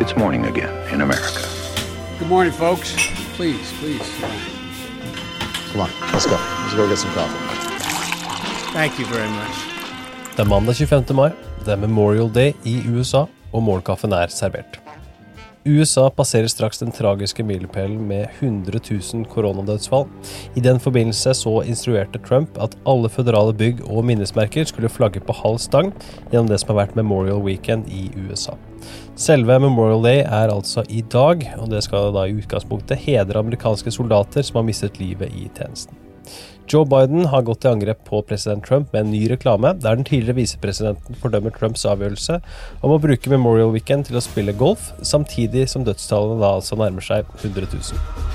it's morning again in America. Good morning, folks. Please, please. Come on, let's go. Let's go get some coffee. Thank you very much. Det er mandag 25. mai, det er Memorial Day i USA, og morgenkaffen er servert. USA passerer straks den tragiske milepælen med 100 000 koronadødsfall. I den forbindelse så instruerte Trump at alle føderale bygg og minnesmerker skulle flagge på halv stang gjennom det som har vært Memorial Weekend i USA. Selve Memorial Day er altså i dag, og det skal da i utgangspunktet hedre amerikanske soldater som har mistet livet i tjenesten. Joe Biden har gått til angrep på president Trump med en ny reklame, der den tidligere visepresidenten fordømmer Trumps avgjørelse om å bruke Memorial Weekend til å spille golf, samtidig som dødstallene da altså nærmer seg 100 000.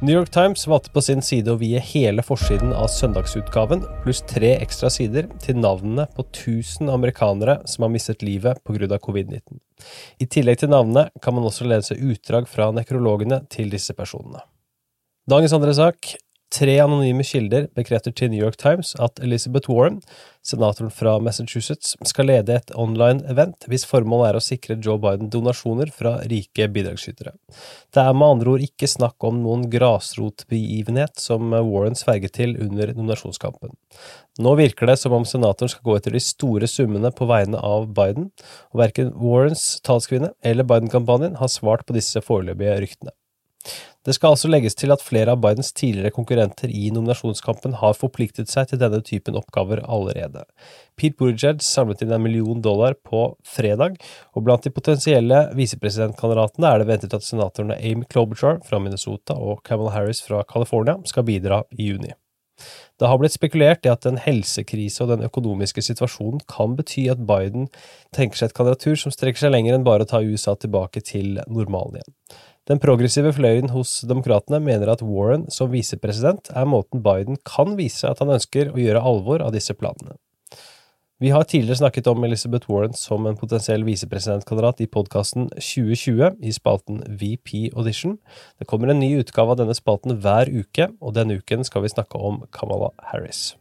New York Times valgte på sin side å vie hele forsiden av søndagsutgaven, pluss tre ekstra sider, til navnene på 1000 amerikanere som har mistet livet pga. covid-19. I tillegg til navnene kan man også lese utdrag fra nekrologene til disse personene. Dagens andre sak Tre anonyme kilder bekrefter til New York Times at Elizabeth Warren, senatoren fra Massachusetts, skal lede et online-event hvis formålet er å sikre Joe Biden donasjoner fra rike bidragsskyttere. Det er med andre ord ikke snakk om noen grasrotbegivenhet som Warren sverget til under nominasjonskampen. Nå virker det som om senatoren skal gå etter de store summene på vegne av Biden, og verken Warrens talskvinne eller Biden-kampanjen har svart på disse foreløpige ryktene. Det skal altså legges til at flere av Bidens tidligere konkurrenter i nominasjonskampen har forpliktet seg til denne typen oppgaver allerede. Pete Buttigieg samlet inn en million dollar på fredag, og blant de potensielle visepresidentkandidatene er det ventet at senatorene Amy Klobuchar fra Minnesota og Kamala Harris fra California skal bidra i juni. Det har blitt spekulert i at en helsekrise og den økonomiske situasjonen kan bety at Biden tenker seg et kandidatur som strekker seg lenger enn bare å ta USA tilbake til normalen igjen. Den progressive fløyen hos demokratene mener at Warren som visepresident er måten Biden kan vise at han ønsker å gjøre alvor av disse planene. Vi har tidligere snakket om Elizabeth Warren som en potensiell visepresidentkandidat i podkasten 2020 i spalten VP Audition. Det kommer en ny utgave av denne spalten hver uke, og denne uken skal vi snakke om Kamala Harris.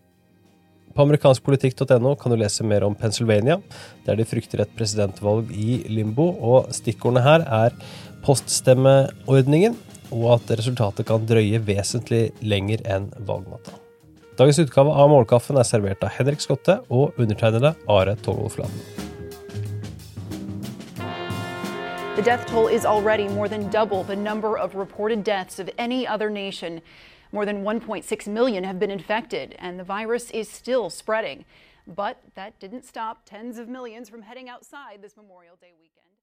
På amerikanskpolitikk.no kan du lese mer om Pennsylvania, der de frykter et presidentvalg i limbo, og stikkordene her er poststemmeordningen, og at resultatet kan drøye vesentlig lenger enn valgnatta. Dagens utgave av Målkaffen er servert av Henrik Skotte og undertegnede Are Torolf The death toll is already more than double the number of reported deaths of any other nation. More than 1.6 million have been infected, and the virus is still spreading. But that didn't stop tens of millions from heading outside this Memorial Day weekend.